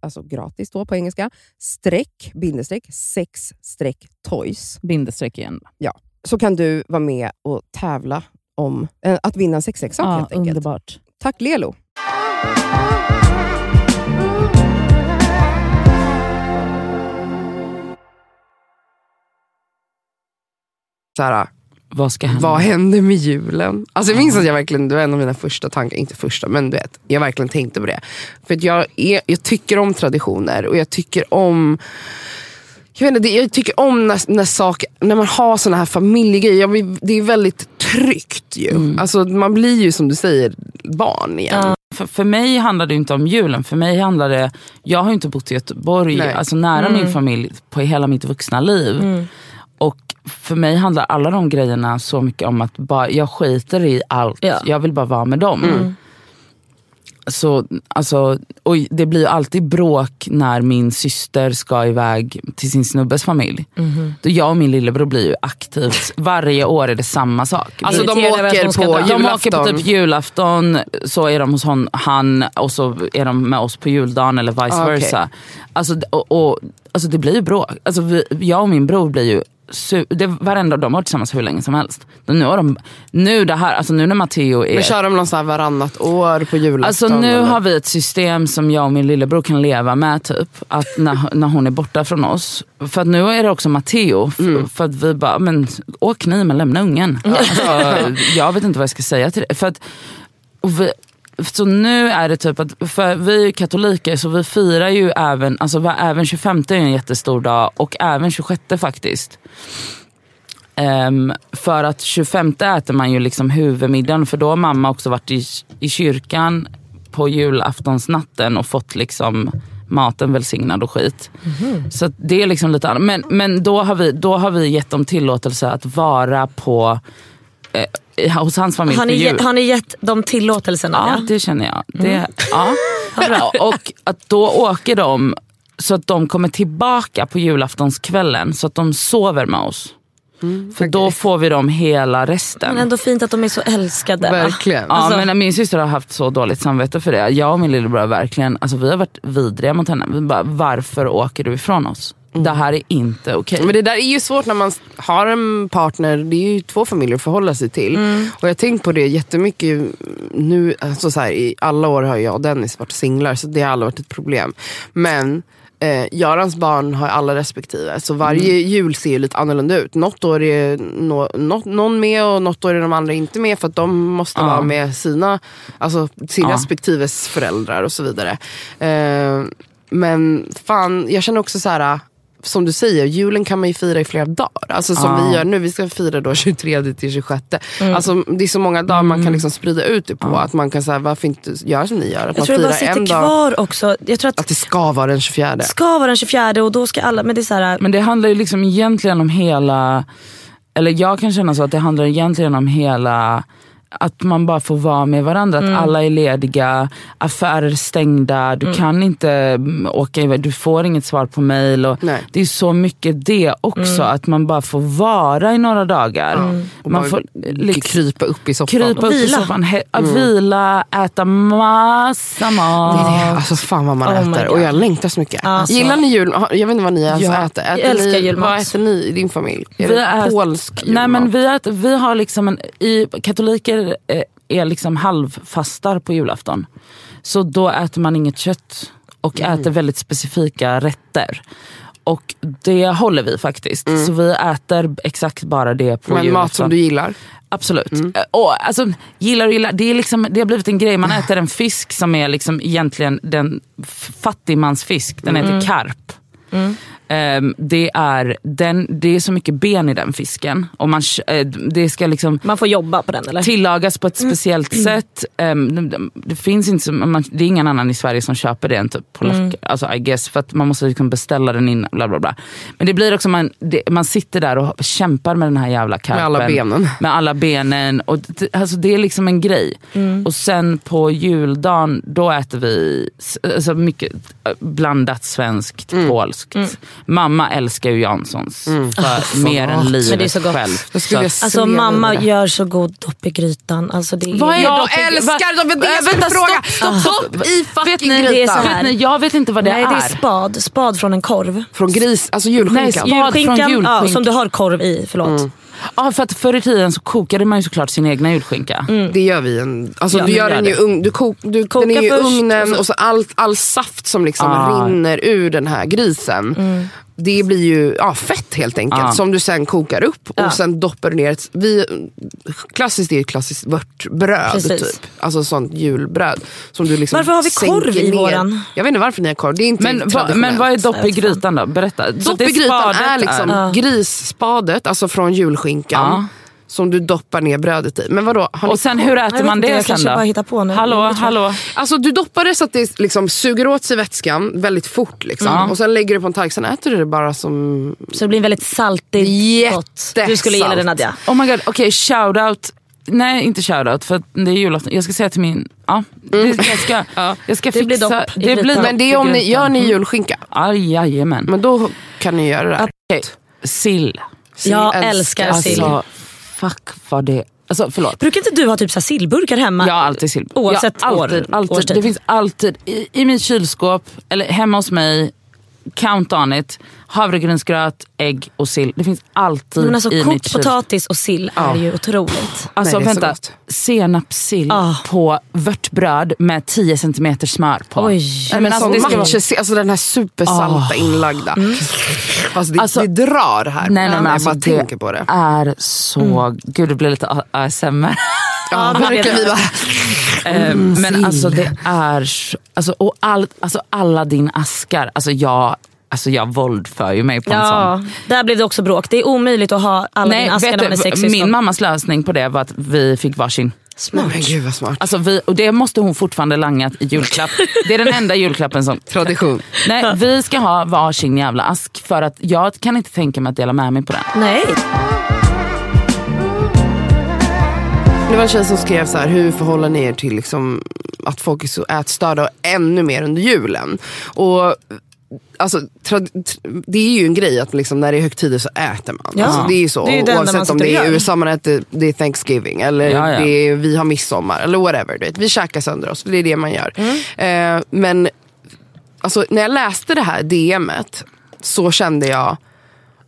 alltså gratis då på engelska, streck, bindestreck, sex streck toys. Bindestreck igen. Så kan du vara med och tävla om eh, att vinna en sexleksak Ja, helt enkelt. underbart. Tack Lelo! Så här, Vad ska hända? vad hände med julen? Alltså jag minns att jag verkligen, det var en av mina första tankar, inte första men du vet, jag verkligen tänkte på det. För att jag, är, jag tycker om traditioner och jag tycker om jag, vet inte, jag tycker om när, när, saker, när man har såna här familjegrejer. Det är väldigt tryggt ju. Alltså, man blir ju som du säger barn igen. Ja. För, för mig handlar det inte om julen. För mig handlar det, jag har ju inte bott i Göteborg, Nej. alltså nära min familj, på hela mitt vuxna liv. Och för mig handlar alla de grejerna så mycket om att bara, jag skiter i allt. Ja. Jag vill bara vara med dem. Så, alltså, och det blir alltid bråk när min syster ska iväg till sin snubbes familj. Då jag och min lillebror blir ju aktivt, varje år är det samma sak. Alltså de åker på dra. De julafton. åker på typ julafton, så är de hos hon, han och så är de med oss på juldagen eller vice Ah, okej. versa. Alltså, och, och, alltså det blir ju bråk. Alltså, vi, jag och min bror blir ju det, varenda, de har varit tillsammans hur länge som helst. Nu, har de, nu, det här, alltså nu när Matteo är... Men kör de någon så här varannat år på julafton? Alltså nu eller? har vi ett system som jag och min lillebror kan leva med. typ Att när, när hon är borta från oss. För att nu är det också Matteo. f- Mm. För att vi bara, men åk ni men lämna ungen. Alltså, jag vet inte vad jag ska säga till det. För att, och vi, så nu är det typ att, för vi är ju katoliker så vi firar ju även, alltså även 25 är en jättestor dag och även 26 faktiskt. Ehm, för att 25 äter man ju liksom huvudmiddagen för då har mamma också varit i, i kyrkan på julaftonsnatten och fått liksom maten välsignad och skit. Så att det är liksom lite annat. Men, men då, har vi, då har vi gett dem tillåtelse att vara på eh, hos hans familj Har ni, har ni gett dem tillåtelsen? Ja, Ja. det känner jag. Det, ja. Ja, och att då åker de så att de kommer tillbaka på julaftonskvällen så att de sover med oss. För då får vi dem hela resten. Men ändå fint att de är så älskade. Verkligen. Ja, Alltså- men min syster har haft så dåligt samvete för det. Jag och min lillebror har verkligen, alltså vi har varit vidriga mot henne. Vi bara, varför åker du ifrån oss? Det här är inte okej. Men det där är ju svårt när man har en partner, det är ju två familjer att förhålla sig till. Och jag har tänkt på det jättemycket nu, alltså så här, i alla år har jag och Dennis varit singlar så det har aldrig varit ett problem. Men eh, Görans barn har alla respektive, så varje jul ser ju lite annorlunda ut. Något år är nå, nå, någon med och något år är de andra inte med för att de måste Ja. vara med sina, alltså sin Ja. respektives föräldrar och så vidare. Eh, men fan, jag känner också så här som du säger, julen kan man ju fira i flera dagar. Alltså som Ja. vi gör nu, vi ska fira då 23 till 26. Mm. Alltså, det är så många dagar man kan liksom sprida ut det på. Att man kan säga, varför inte göra som ni gör? Att Jag man tror det bara firar sitter en dag, kvar också. Jag tror att att det ska vara den 24. det ska vara den 24 och då ska alla, men det är så här, Men det handlar ju liksom egentligen om hela, eller jag kan känna så att det handlar egentligen om hela att man bara får vara med varandra, Mm. att alla är lediga, affärer stängda, du kan inte mm, åka iväg, du får inget svar på mail. Och Nej. det är så mycket det också, Mm. att man bara får vara i några dagar. Och Man bara får liksom krypa upp i soffan. krypa upp i Vila. soffan, he- att vila, äta massa mat. Det är det. Alltså fan vad man Oh äter. Och jag längtar så mycket. Alltså. Gillar ni jul? Jag vet inte vad ni alltså Jag äter. äter älskar ni, julmat. Vad äter ni i din familj? Är Vi det polsk julmat? Nej men vi, äter, vi har liksom en, i, katoliker eh, är liksom halvfastar på julafton. Så då äter man inget kött och Mm. äter väldigt specifika rätter. Och det håller vi faktiskt. Så vi äter exakt bara det på Mm. men julafton. mat som du gillar? Absolut. Eh, Och, alltså, gillar och gillar, det, är liksom, det har blivit en grej. Man äter en fisk som är liksom egentligen den fattigmansfisk. Den heter karp. Ehm, det, är, den, det är så mycket ben i den fisken. Och man, eh, det ska liksom man får jobba på den eller? tillagas på ett speciellt sätt. Ehm, det, finns inte så, man, det är ingen annan i Sverige som köper det än typ polacker. Alltså I guess, för att man måste liksom beställa den innan. Bla bla bla. Men det blir också, man, det, man sitter där och kämpar med den här jävla karpen. alla benen. Med alla benen. Och det, alltså det är liksom en grej. Och sen på juldagen, då äter vi alltså mycket eh, blandat svenskt, polskt. Mamma älskar ju Janssons för mer än Men det är livet så gott. själv. Så- Alltså mamma i det. gör så god dopp i grytan. Alltså, det är... Vad är Jag dopp i- älskar det är det jag vänta, fråga. stopp, stopp. Dopp i fucking vet ni, grytan. Vet ni, jag vet inte vad det Nej är. det är spad. Spad från en korv. Från gris, alltså julskinkan. Nej, spad från Julskinkan, ja, som du har korv i. Förlåt. Ja, för att förr i tiden så kokade man ju såklart sin egna julskinka. Det gör vi. En, alltså Ja, du gör den ju ung, du kok, du, Koka den är i ugnen och så- och så all, all saft som liksom Ah. rinner ur den här grisen. Det blir ju ja, fett helt enkelt. Ah. Som du sen kokar upp och Ja. sen doppar du ner ett, vi, Klassiskt är ett klassiskt vörtbröd Precis. typ. Alltså sånt julbröd. Som du liksom Varför har vi korv i ner. våran? Jag vet inte varför ni har korv. Det är inte Men, vad, traditionellt. men vad är dopp i grytan då? Berätta. Dopp i grytan är liksom Ja. grisspadet, alltså från julskinkan. Som du doppar ner brödet i. Men vadå, har Och sen hur äter man inte, det jag sen kanske då? bara hittar på nu. Hallå, hallå. Alltså du doppar det så att det liksom suger åt sig vätskan väldigt fort. Liksom. Ja. Och sen lägger du på en tallerik, sen äter du det bara som... Så det blir en väldigt saltigt gott. Du skulle gilla det Jättesalt. Nadja. Oh my god, okej okay, shoutout. Nej inte shoutout för det är julafton. Jag ska säga till min, ja, det, jag ska, jag ska Det fixa. blir dopp i det blir Men det är om ni, gör ni julskinka, Aj, jajamän. men då kan ni göra det här. Okej, Sill. Jag älskar älskar sill. Alltså fuck vad det, alltså förlåt. Brukar inte du ha typ så sillburkar hemma? Har alltid sill. Oavsett år, alltid, alltid. årstid. Det finns alltid i, i mitt kylskåp, eller hemma hos mig, count on it, havregrynsgröt, ägg och sill. Det finns alltid Men alltså i mitt kokt kylskåp. potatis och sill är ju otroligt. Alltså Nej, vänta, senapssill Ah. på vörtbröd med 10 cm smör på. Oj. Nej, men alltså, Sån det ska vara, matcha, alltså den här supersalta inlagda. Alltså, det, Alltså- det drar här. nej, nej, men jag alltså, bara det tänker på det. är så, gud det blir lite ASMR. Ja, verkligen. Vi bara, Mm, men alltså det är, så- alltså, och all, alltså alla din askar, alltså jag, alltså jag våldför ju mig på en sån. Ja, där blev det också bråk. Det är omöjligt att ha alla dina askar när man är vet sex du, syskon. min mammas lösning på det var att vi fick varsin. nej, men gud vad smart. Alltså vi, och det måste hon fortfarande langa i julklapp. Det är den enda julklappen som... Tradition. Nej, vi ska ha varsin jävla ask för att jag kan inte tänka mig att dela med mig på den. Nej. Det var en tjej som skrev så här, hur förhåller ni er till liksom, att folk är så ätstörda och ännu mer under julen? Och Alltså, det är ju en grej att liksom, när det är högtider så äter man. Ja. Alltså, det är ju så. Det är Oavsett om det är. USA man äter, det är Thanksgiving eller Ja, ja. Det är, vi har midsommar eller whatever. Du vet. Vi käkar sönder oss, det är det man gör. Mm. Eh, men alltså, när jag läste det här DMet så kände jag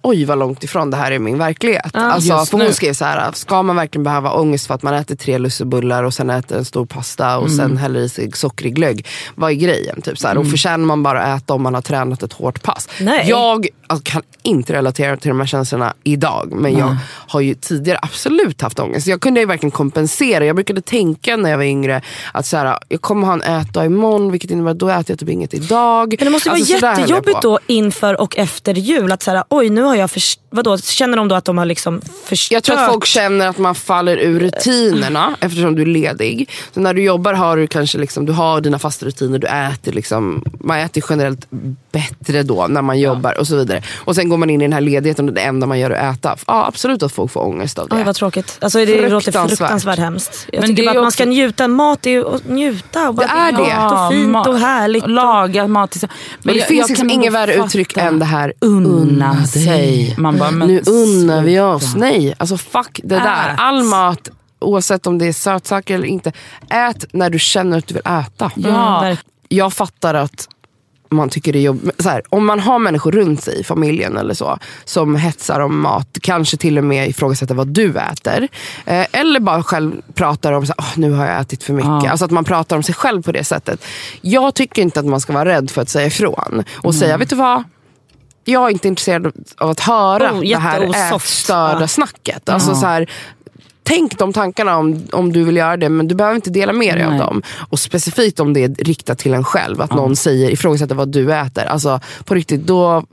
oj vad långt ifrån det här är min verklighet. alltså, Just för hon nu. skrev så här, ska man verkligen behöva ångest för att man äter tre lussebullar och sen äter en stor pasta och Mm. sen häller i sig sockrig glögg. Vad är grejen? Typ så här. Och förtjänar man bara att äta om man har tränat ett hårt pass? Nej. Jag alltså, kan inte relatera till de här känslorna idag men jag har ju tidigare absolut haft ångest. Jag kunde ju verkligen kompensera. Jag brukade tänka när jag var yngre att så här, jag kommer ha en ätdag imorgon vilket innebär att då äter jag typ inget idag. Men det måste Alltså, vara jättejobbigt då inför och efter jul. Att såhär, oj nu har jag vadå, Känner de då att de har liksom förstört? Jag tror att folk känner att man faller ur rutinerna eftersom du är ledig. Så när du jobbar har du kanske liksom, du har dina fasta rutiner, du äter liksom, man äter generellt bättre då när man jobbar och så vidare. Och sen går man in i den här ledigheten och det enda man gör är att äta. Ja absolut att folk får ångest av det. Oj vad tråkigt. Alltså, det låter Fruktansvärt. fruktansvärt hemskt. Jag Men tycker det bara att man ska också- njuta. Mat är ju att njuta. Och bara Det är det. gott och fint och härligt. Och laga mat tillsammans. Men det jag- finns jag liksom kan inget värre uttryck än det här Unna sig. Man bara, men nu unnar vi oss. Nej, alltså fuck det där. Ät. All mat, oavsett om det är sötsaker eller inte, ät när du känner att du vill äta. Ja. Mm, jag fattar att man tycker det är jobbigt. Så här, om man har människor runt sig i familjen eller så som hetsar om mat, kanske till och med ifrågasätter vad du äter. Eh, eller bara själv pratar om så här, "Åh, nu har jag ätit för mycket. Ja. Alltså att man pratar om sig själv på det sättet. Jag tycker inte att man ska vara rädd för att säga ifrån. Och säga, vet du vad? Jag är inte intresserad av att höra Oh, det här ätstörda Ja. snacket. Alltså så här, Tänk de tankarna om, om du vill göra det men du behöver inte dela med dig av Nej. dem. Och specifikt om det är riktat till en själv. Att någon säger, ifrågasätter vad du äter. Alltså på riktigt, då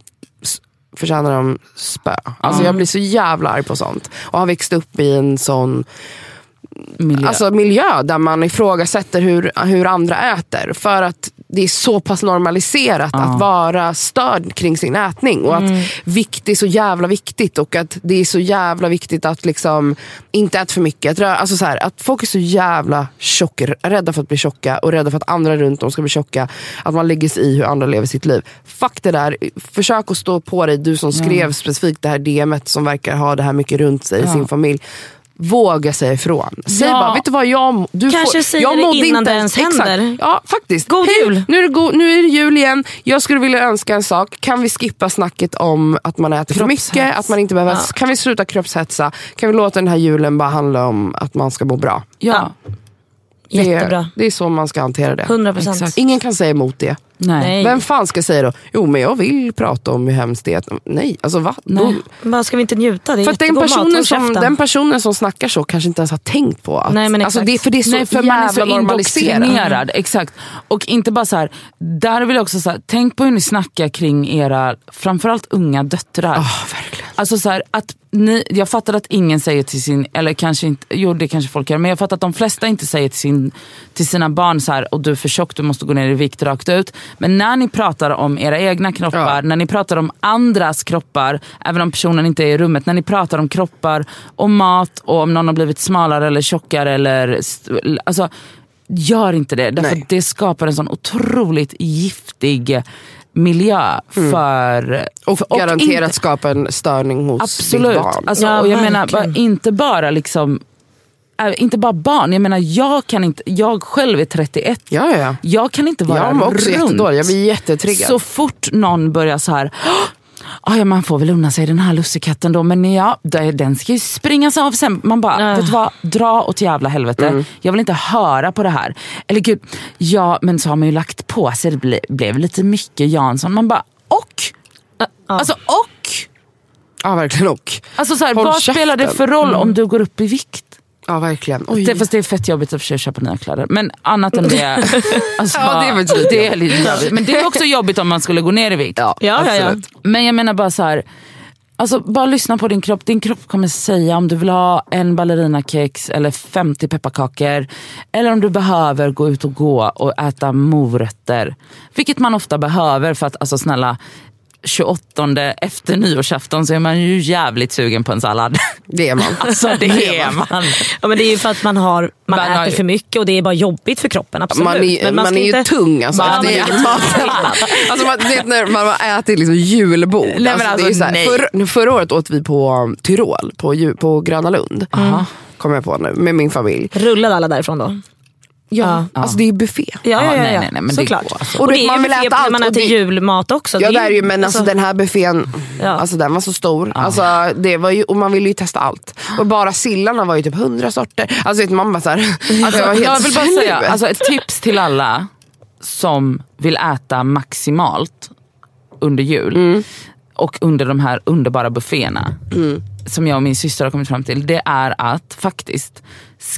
förtjänar de spö. Alltså jag blir så jävla arg på sånt. Och har växt upp i en sån Miljö. alltså, miljö där man ifrågasätter hur, hur andra äter. För att det är så pass normaliserat att vara störd kring sin ätning. Och att vikt är så jävla viktigt. Och att det är så jävla viktigt att liksom inte äta för mycket. Att, alltså så här, att folk är så jävla tjocka, rädda för att bli tjocka och rädda för att andra runt om ska bli tjocka. Att man lägger sig i hur andra lever sitt liv. Fuck det där. Försök att stå på dig, du som skrev specifikt det här DMet som verkar ha det här mycket runt sig i sin familj. Våga säga ifrån. Säg Ja. bara, vet du vad, jag, du Kanske får, säger jag det innan inte det ens exakt. händer. Ja, faktiskt. God Hej, jul. Nu är, go- nu är det jul igen. Jag skulle vilja önska en sak. Kan vi skippa snacket om att man äter för mycket? Att man inte behöver, Kan vi sluta kroppshetsa? Kan vi låta den här julen bara handla om att man ska må bra? ja. Det, Jättebra. det är så man ska hantera det. 100 procent. Exakt. Ingen kan säga emot det. Nej. Vem fan ska säga då, jo men jag vill prata om hur hemskt det är. att-" Nej, alltså va? Nej. Då, ska vi inte njuta? Det är för den personen, som, den personen som snackar så kanske inte ens har tänkt på att... Nej, men alltså det, för det är så Nej, för man är så normaliserat. indoktrinerad. Exakt. Och inte bara så här, där vill jag också så här, tänk på hur ni snackar kring era, framförallt unga döttrar. Ja, verkligen. Alltså så här, att ni, jag fattar att ingen säger till sin, eller kanske inte, jo det kanske folk gör, men jag fattar att de flesta inte säger till, sin, till sina barn så här, och du är för tjock, du måste gå ner i vikt rakt ut. Men när ni pratar om era egna kroppar, Ja. när ni pratar om andras kroppar, även om personen inte är i rummet, när ni pratar om kroppar och mat och om någon har blivit smalare eller tjockare eller, alltså gör inte det. Därför Nej. att det skapar en sån otroligt giftig miljö för... Mm. Och, för- garanterat inte- skapa en störning hos Absolut. ditt barn. Alltså, Ja, och jag menar verkligen. inte bara liksom äh, inte bara barn, jag menar jag kan inte, jag själv är 31. ja, ja, ja. Jag kan inte vara Jag också runt. jag blir jättetriggad. Så fort någon börjar så här Ah, ja, man får väl unna sig den här lussekatten då, men ja, den ska ju springas av sen. Man bara, Äh. vet du vad, dra åt jävla helvete. Mm. Jag vill inte höra på det här. Eller gud, ja men så har man ju lagt på sig, det ble, blev lite mycket Jansson. Man bara, och? Alltså och? Ja, verkligen och. Alltså så här, vad spelar det käften. för roll om du går upp i vikt? Ja, verkligen. Oj. Det, fast det är fett jobbigt att köpa nya kläder. Men annat än det. Alltså, Ja, det är det är lite jobbigt. Men det är också jobbigt om man skulle gå ner i vikt. Ja, Ja, ja, ja. Men jag menar bara så här. Alltså bara lyssna på din kropp. Din kropp kommer säga om du vill ha en ballerinakex eller 50 pepparkakor. Eller om du behöver gå ut och gå och äta morötter. Vilket man ofta behöver för att, alltså snälla. 28 efter nyårsafton så är man ju jävligt sugen på en sallad. Det är man. Alltså det är man. Ja, men det är ju för att man, har, man, Man äter har ju- för mycket och det är bara jobbigt för kroppen. Absolut. Man är, men man ska är ju inte... tung alltså, Man efter är julmaten. alltså, man, det är när man har ätit liksom julbord. men alltså, det är alltså, så här, nej. förra, året åt vi på um, Tyrol, på, ju- på Gröna Lund. Kommer jag på nu, med min familj. Rullade alla därifrån då? Ja, Alltså det är buffé. Ja, ja, ja, nej, ja. nej, nej, men det såklart. går, alltså. Och, Och det det- är man ju vill äta allt man äter det- julmat också. Ja det är det ju, ju- men alltså, den här buffén, Ja. alltså, den var så stor. Alltså, det var ju, och man ville ju testa allt. Och bara sillarna var ju typ hundra sorter. Alltså vet, man bara såhär, alltså, jag Jag vill bara säga, alltså ett tips till alla som vill äta maximalt under jul Mm. och under de här underbara bufféerna. Som jag och min syster har kommit fram till. Det är att faktiskt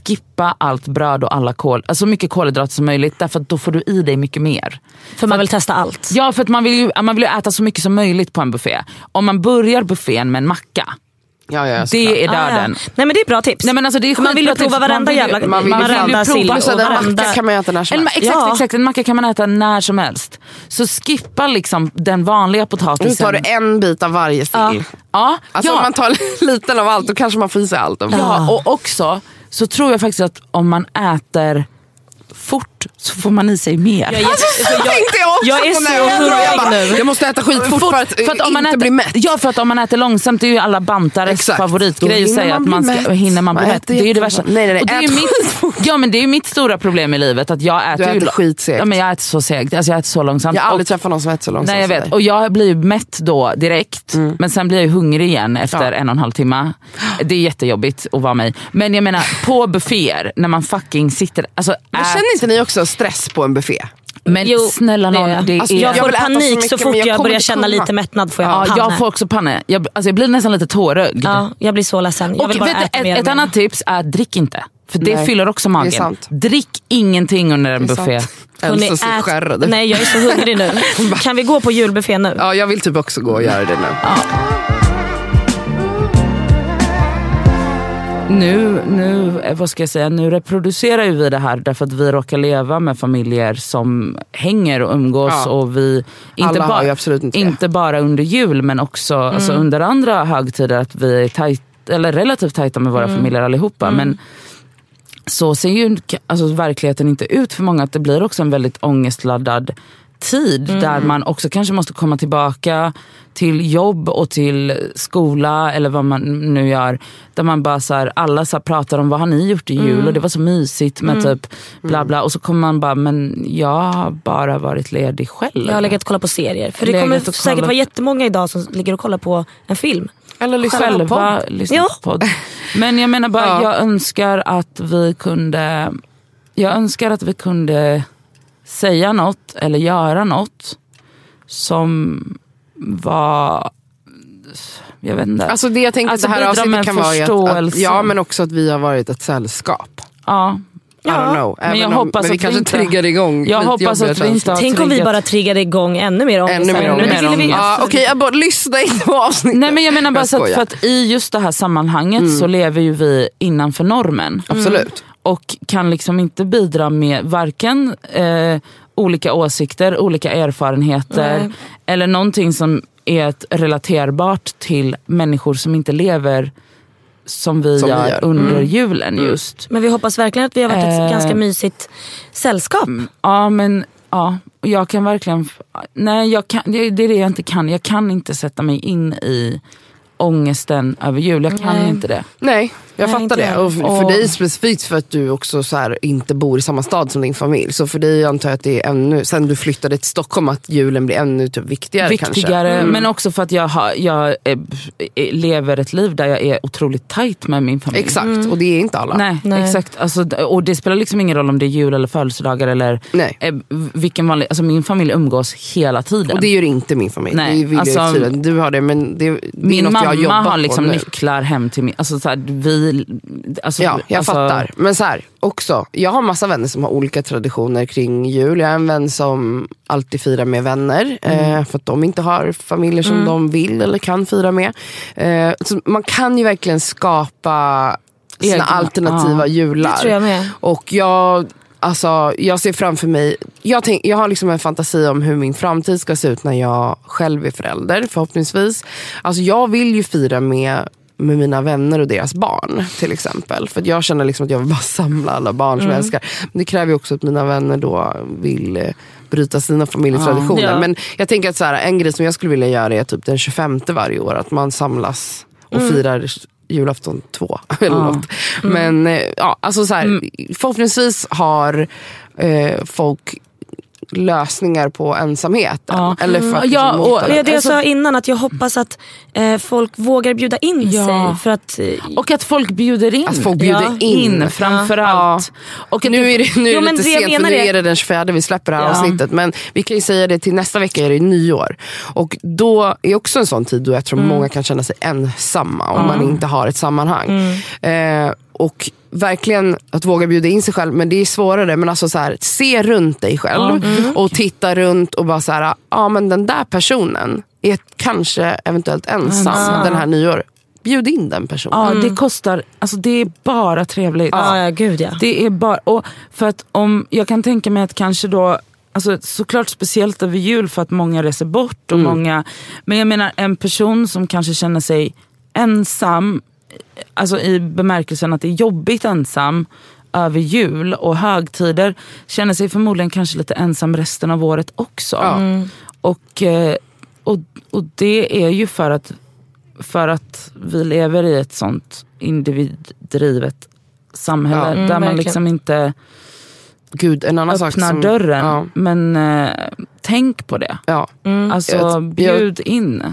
skippa allt bröd och alla kol, alltså så mycket kolhydrater som möjligt. Därför att då får du i dig mycket mer. För man vill testa allt. Ja för att man vill, ju, man vill ju äta så mycket som möjligt på en buffé. Om man börjar buffén med en macka, ja, ja, det är Ah, ja. döden. Nej men det är bra tips. Nej, men alltså, det är För man vill ju prova tips. Man varenda vill jävla man vill ju varenda fan sill prova. och Så den varenda... macka kan man äta när som En, helst. exakt, Ja. exakt, en macka kan man äta när som helst. Så skippa liksom den vanliga Nu potatisen. tar du en bit av varje sill. Ja, Alltså ja, om man tar liten av allt då kanske man får i sig allt. ja, och också så tror jag faktiskt att om man äter fort så får man i sig mer. Jag är jätte- för jag- tänkte jag också jag är på så hungrig nu. Jag måste äta skit fort för att, om man inte äter, bli mätt. Ja för att om man äter långsamt, det är ju alla bantares Exakt. Favoritgrej att säga att man ska, hinner man bli mätt. Det är ju det värsta. Nej, nej, nej, Och det är mitt, ja men det är ju mitt stora problem i livet att jag äter, Du ju, äter skitsegt. Ja, men jag äter så segt, alltså jag äter så långsamt. Jag har aldrig Och- träffat någon som äter så långsamt Nej jag vet, och jag blir ju mätt då direkt men sen blir jag hungrig igen efter Ja. en och en halv timme. Det är jättejobbigt att vara mig. Men jag menar på bufféer när man fucking sitter, alltså Men känner inte ni också stress på en buffé? men Jo, snälla det någon, är- det Alltså. Jag Jag får så panik så mycket, fort jag jag, börjar känna kunna. lite mättnad får jag ja, panne. jag får också panne. Jag, alltså, jag blir nästan lite tårögd. ja, jag blir så ledsen. Jag Och vill bara äta ett, mer. ett annat tips är drick inte. För det Nej, fyller också magen. sant. Drick ingenting under en Det buffé. Hörrni, ät- skärrad ut. Nej jag är så hungrig nu. Kan vi gå på julbuffé nu? Ja, jag vill typ också gå och göra det nu. Nu, nu, eh, vad ska jag säga, nu reproducerar ju vi det här därför att vi råkar leva med familjer som hänger och umgås. Ja. Och vi, inte, absolut inte inte bara under jul men också alltså, under andra högtider att vi är tajt, eller relativt tajta med våra familjer allihopa. Men så ser ju alltså, verkligheten inte ut för många. Att det blir också en väldigt ångestladdad tid där man också kanske måste komma tillbaka till jobb och till skola eller vad man nu gör. Där man bara så här, alla så här pratar om vad har ni gjort i jul och det var så mysigt med typ bla bla. Och så kommer man bara, men jag har bara varit ledig själv. Jag har legat och kollat på serier. För det kommer och säkert vara jättemånga idag som ligger och kollar på en film. Eller lyssna på själva podd. lyssna på podd. Men jag menar bara, Ja. jag önskar att vi kunde Jag önskar att vi kunde säga något eller göra något som var jag vet inte. Alltså det jag tänker Alltså det här avsnittet med kan vara att, att, ja men också att vi har varit ett sällskap. ja. I don't know. Men jag om, hoppas men vi att vi kanske inte- triggar igång Jag hoppas att vi inte Tänk om vi bara triggade igång ännu mer ångest. Ännu mer ångest. ville vi- Ja, Okej, jag bara lyssna inte på avsnittet. Nej men jag menar bara Jag så att, för att i just det här sammanhanget så lever ju vi innanför normen. Absolut. Och kan liksom inte bidra med varken eh, olika åsikter, olika erfarenheter Nej. eller någonting som är relaterbart till människor som inte lever som vi Som vi gör gör. under julen just. Men vi hoppas verkligen att vi har varit ett Eh. ganska mysigt sällskap. Ja men ja, jag kan verkligen, nej jag kan, det, det är det jag inte kan. Jag kan inte sätta mig in i ångesten över jul. Jag kan Nej. inte det. Nej, jag Nej, fattar det. jag. Och för, Och- dig specifikt för att du också så här, inte bor i samma stad som din familj. Så för dig antar jag att det är ännu, sen du flyttade till Stockholm, att julen blir ännu typ viktigare, viktigare. kanske. Men också för att jag, har, jag eh, eh, lever ett liv där jag är otroligt tajt med min familj. Exakt, och det är inte alla. Nej, Nej. exakt. Alltså, och det spelar liksom ingen roll om det är jul eller födelsedagar eller Nej. eh, vilken vanlig, alltså min familj umgås hela tiden. Och det gör inte min familj. Nej, det alltså-. Du har det men det, det är min något jag har mamma jobbat har liksom på nu. nycklar hem till min... Alltså, så här, vi, alltså, Ja, jag alltså, fattar. Men så här, också, jag har massa vänner som har olika traditioner kring jul. Jag har en vän som alltid firar med vänner Mm. eh, för att de inte har familjer som de vill eller kan fira med. Eh, så man kan ju verkligen skapa sina Egna, alternativa ja. jular. Det tror jag med. Och jag Alltså, jag ser framför mig, jag, tänk, jag har liksom en fantasi om hur min framtid ska se ut när jag själv är förälder förhoppningsvis. Alltså, jag vill ju fira med med mina vänner och deras barn till exempel. För att jag känner liksom att jag vill bara samla alla barn som jag älskar. Men det kräver ju också att mina vänner då vill eh, bryta sina familjetraditioner. Ja. Men jag tänker att så här, en grej som jag skulle vilja göra är typ den 25 varje år. Att man samlas och firar julafton två. Eller något. Men eh, ja, alltså så här, förhoppningsvis har eh, folk lösningar på ensamheten. Ja. Eller för att Ja, liksom och- mota Det det jag Alltså- sa innan, att jag hoppas att eh, folk vågar bjuda in Ja. sig. För att, eh, Och att folk bjuder in. Att folk bjuder Ja, in. in framförallt. Och att Nu är det, nu är det lite sent för nu är- det den 24 vi släpper det här Ja. avsnittet. Men vi kan ju säga det till nästa vecka är det nyår. Och då är också en sån tid då jag tror Mm. många kan känna sig ensamma om man inte har ett sammanhang. Mm. Eh, och verkligen att våga bjuda in sig själv. Men det är svårare. Men alltså så här, se runt dig själv Mm. och titta runt och bara så här, ja men den där personen är kanske eventuellt ensam den här nyår. Bjud in den personen. Ja, det kostar, alltså det är bara trevligt. ja, ja, gud ja. Det är bara, och för att om, jag kan tänka mig att kanske då, alltså såklart speciellt över jul för att många reser bort och många, men jag menar en person som kanske känner sig ensam, alltså i bemärkelsen att det är jobbigt ensam över jul och högtider, känner sig förmodligen kanske lite ensam resten av året också. Ja. Och, eh, och, och det är ju för att, för att vi lever i ett sånt individdrivet samhälle Ja. där Mm, man verkligen. liksom inte Gud, en annan sak öppnar som, dörren. Ja, Men eh, tänk på det. ja. Alltså Jag- bjud in.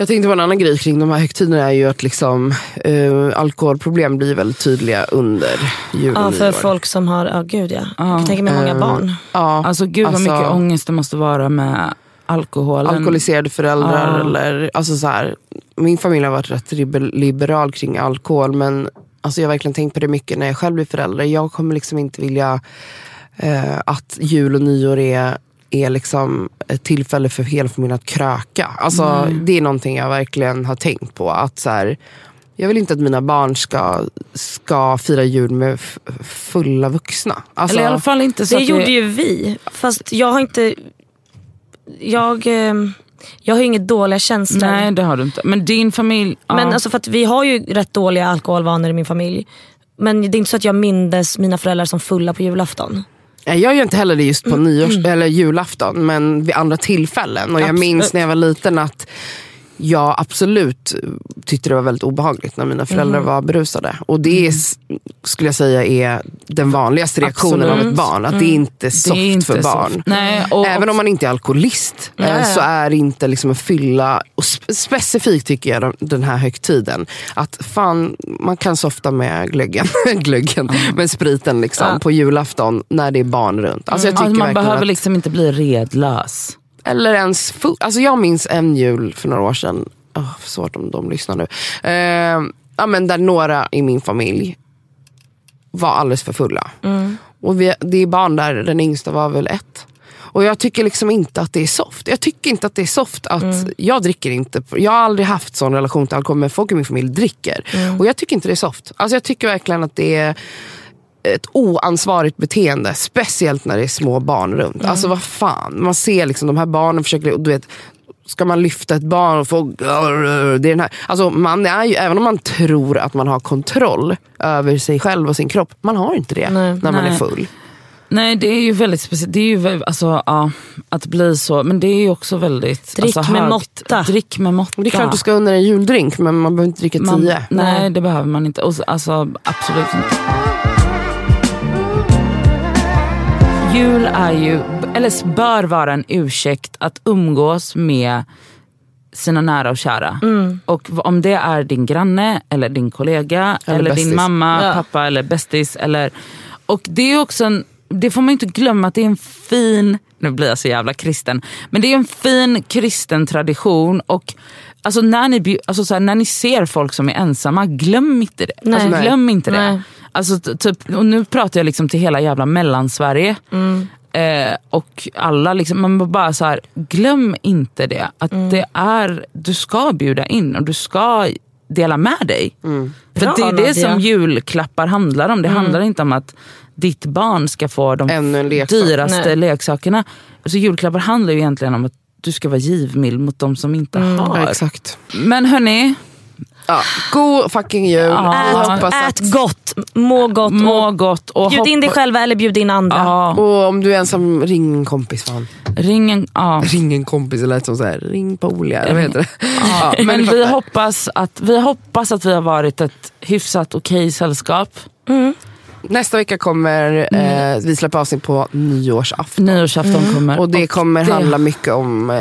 Jag tänkte på en annan grej kring de här högtiderna är ju att liksom, eh, alkoholproblem blir väldigt tydliga under jul och Ja, för nyår. folk som har, ja gud ja. Ja. Jag tänka mig många Eh, barn. Ja, Alltså gud vad Alltså- mycket ångest det måste vara med alkoholen. alkoholiserade föräldrar. Ja. Eller, alltså så här, min familj har varit rätt liber- liberal kring alkohol men alltså jag har verkligen tänkt på det mycket när jag själv blir förälder. Jag kommer liksom inte vilja eh, att jul och nyår är är liksom ett tillfälle för hela familjen att kröka. Alltså, Det är någonting jag verkligen har tänkt på. Att så här, jag vill inte att mina barn ska, ska fira jul med fulla vuxna. Alltså, Eller i alla fall inte så Det att gjorde ju vi. Fast jag har inte... Jag, eh, jag har ju inget dåliga känslor. Nej det har du inte. Men din familj. ja. Men alltså för att vi har ju rätt dåliga alkoholvanor i min familj. Men det är inte så att jag mindes mina föräldrar som fulla på julafton. Nej, Jag gör inte heller det just på Mm. nyårs, eller julafton, men vid andra tillfällen. Och jag Absolut. minns när jag var liten att jag absolut tyckte det var väldigt obehagligt när mina föräldrar Mm. var berusade. Och det är, s- skulle jag säga är den vanligaste reaktionen av Absolut. ett barn. Att det är inte är soft är inte för barn. soft. Nej, och, Även om man inte är alkoholist eh, ja. så är det inte liksom en fylla, och spe- specifikt tycker jag den- här högtiden, att fan man kan softa med glöggen, glöggen med spriten liksom, Ja. på julafton när det är barn runt. Alltså jag tycker alltså, man verkligen behöver att, liksom inte bli redlös. Eller ens full. Alltså jag minns en jul för några år sedan, oh, svårt om de lyssnar nu, eh, ja, men där några i min familj var alldeles för fulla. Och vi, det är barn där, den yngsta var väl ett. Och jag tycker liksom inte att det är soft. Jag tycker inte att det är soft att jag dricker inte. Jag har aldrig haft sån relation till alkohol men folk i min familj dricker. Och jag tycker inte det är soft. Alltså jag tycker verkligen att det är ett oansvarigt beteende. Speciellt när det är små barn runt. Alltså vad fan. Man ser liksom de här barnen försöker, du vet, ska man lyfta ett barn och få... Det är den här. Alltså man är ju, även om man tror att man har kontroll över sig själv och sin kropp. Man har inte det Nej. när man är Nej. full. Nej det är ju väldigt speciellt. Det är ju, alltså, ja, att bli så. Men det är ju också väldigt... Drick alltså, med högt. måtta. Drick med måtta. Det är klart du ska under en juldrink men man behöver inte dricka Man, tio. nej det behöver man inte. Och, alltså, absolut inte. Jul är ju, eller bör vara en ursäkt att umgås med sina nära och kära. Och v- om det är din granne, eller din kollega, Eller eller, din mamma, Ja. pappa eller bästis. Eller, och det är också en, det får man inte glömma att det är en fin, nu blir jag så jävla kristen, men det är en fin kristen tradition. Och alltså, när, ni, alltså, så här, när ni ser folk som är ensamma, glöm inte det. Alltså, glöm inte det. Nej. Alltså, typ, och nu pratar jag liksom till hela jävla mellansverige. Mm. Eh, och alla liksom, man bara så här, glöm inte det. Att Mm. det är, du ska bjuda in och du ska dela med dig. För Bra, det är det Nadia. som julklappar handlar om. Det handlar inte om att ditt barn ska få de leksak. dyraste Nej. leksakerna. Alltså, julklappar handlar ju egentligen om att du ska vara givmild mot de som inte har. Ja, exakt. Men hörni, Ja. God fucking jul. Ja. Ät, hoppas ät att, gott, må gott må och gott. Och bjud in dig själva eller bjud in andra. Ja, och om du är ensam, ring en kompis fan. ring en, ja. Ring en kompis, det lät som så här, ring polare. Vad heter det? Ja, Ja, men vi hoppas, att, vi hoppas att vi har varit ett hyfsat okej sällskap. Nästa vecka kommer Mm. eh, vi släppa avsnitt på nyårsafton. Nyårsafton kommer. Och det kommer det- handla mycket om eh,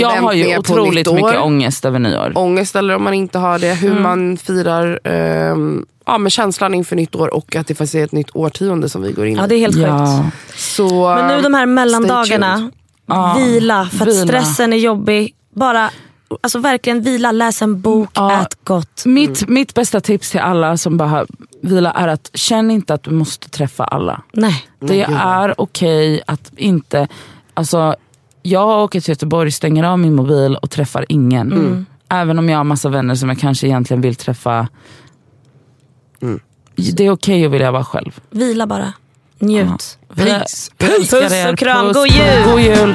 Jag har ju otroligt mycket ångest över nyår. ångest eller om man inte har det. Hur man firar ehm, ja, men känslan inför nytt år och att det faktiskt är ett nytt årtionde som vi går in i. Ja det är helt sjukt. Ja. Så, Men nu de här mellandagarna. Ja, vila för att vila. stressen är jobbig. Bara alltså verkligen vila, läs en bok, Ja. ät gott. Mitt, mitt bästa tips till alla som behöver vila är att känn inte att du måste träffa alla. Nej. Det är okej att inte... Alltså, jag åker till Göteborg, stänger av min mobil och träffar ingen. Mm. Även om jag har massa vänner som jag kanske egentligen vill träffa. Mm. Det är okej att vilja vara själv. Vila bara. Njut. Peace. älskar Puss er. och kram. Puss. God jul. God jul.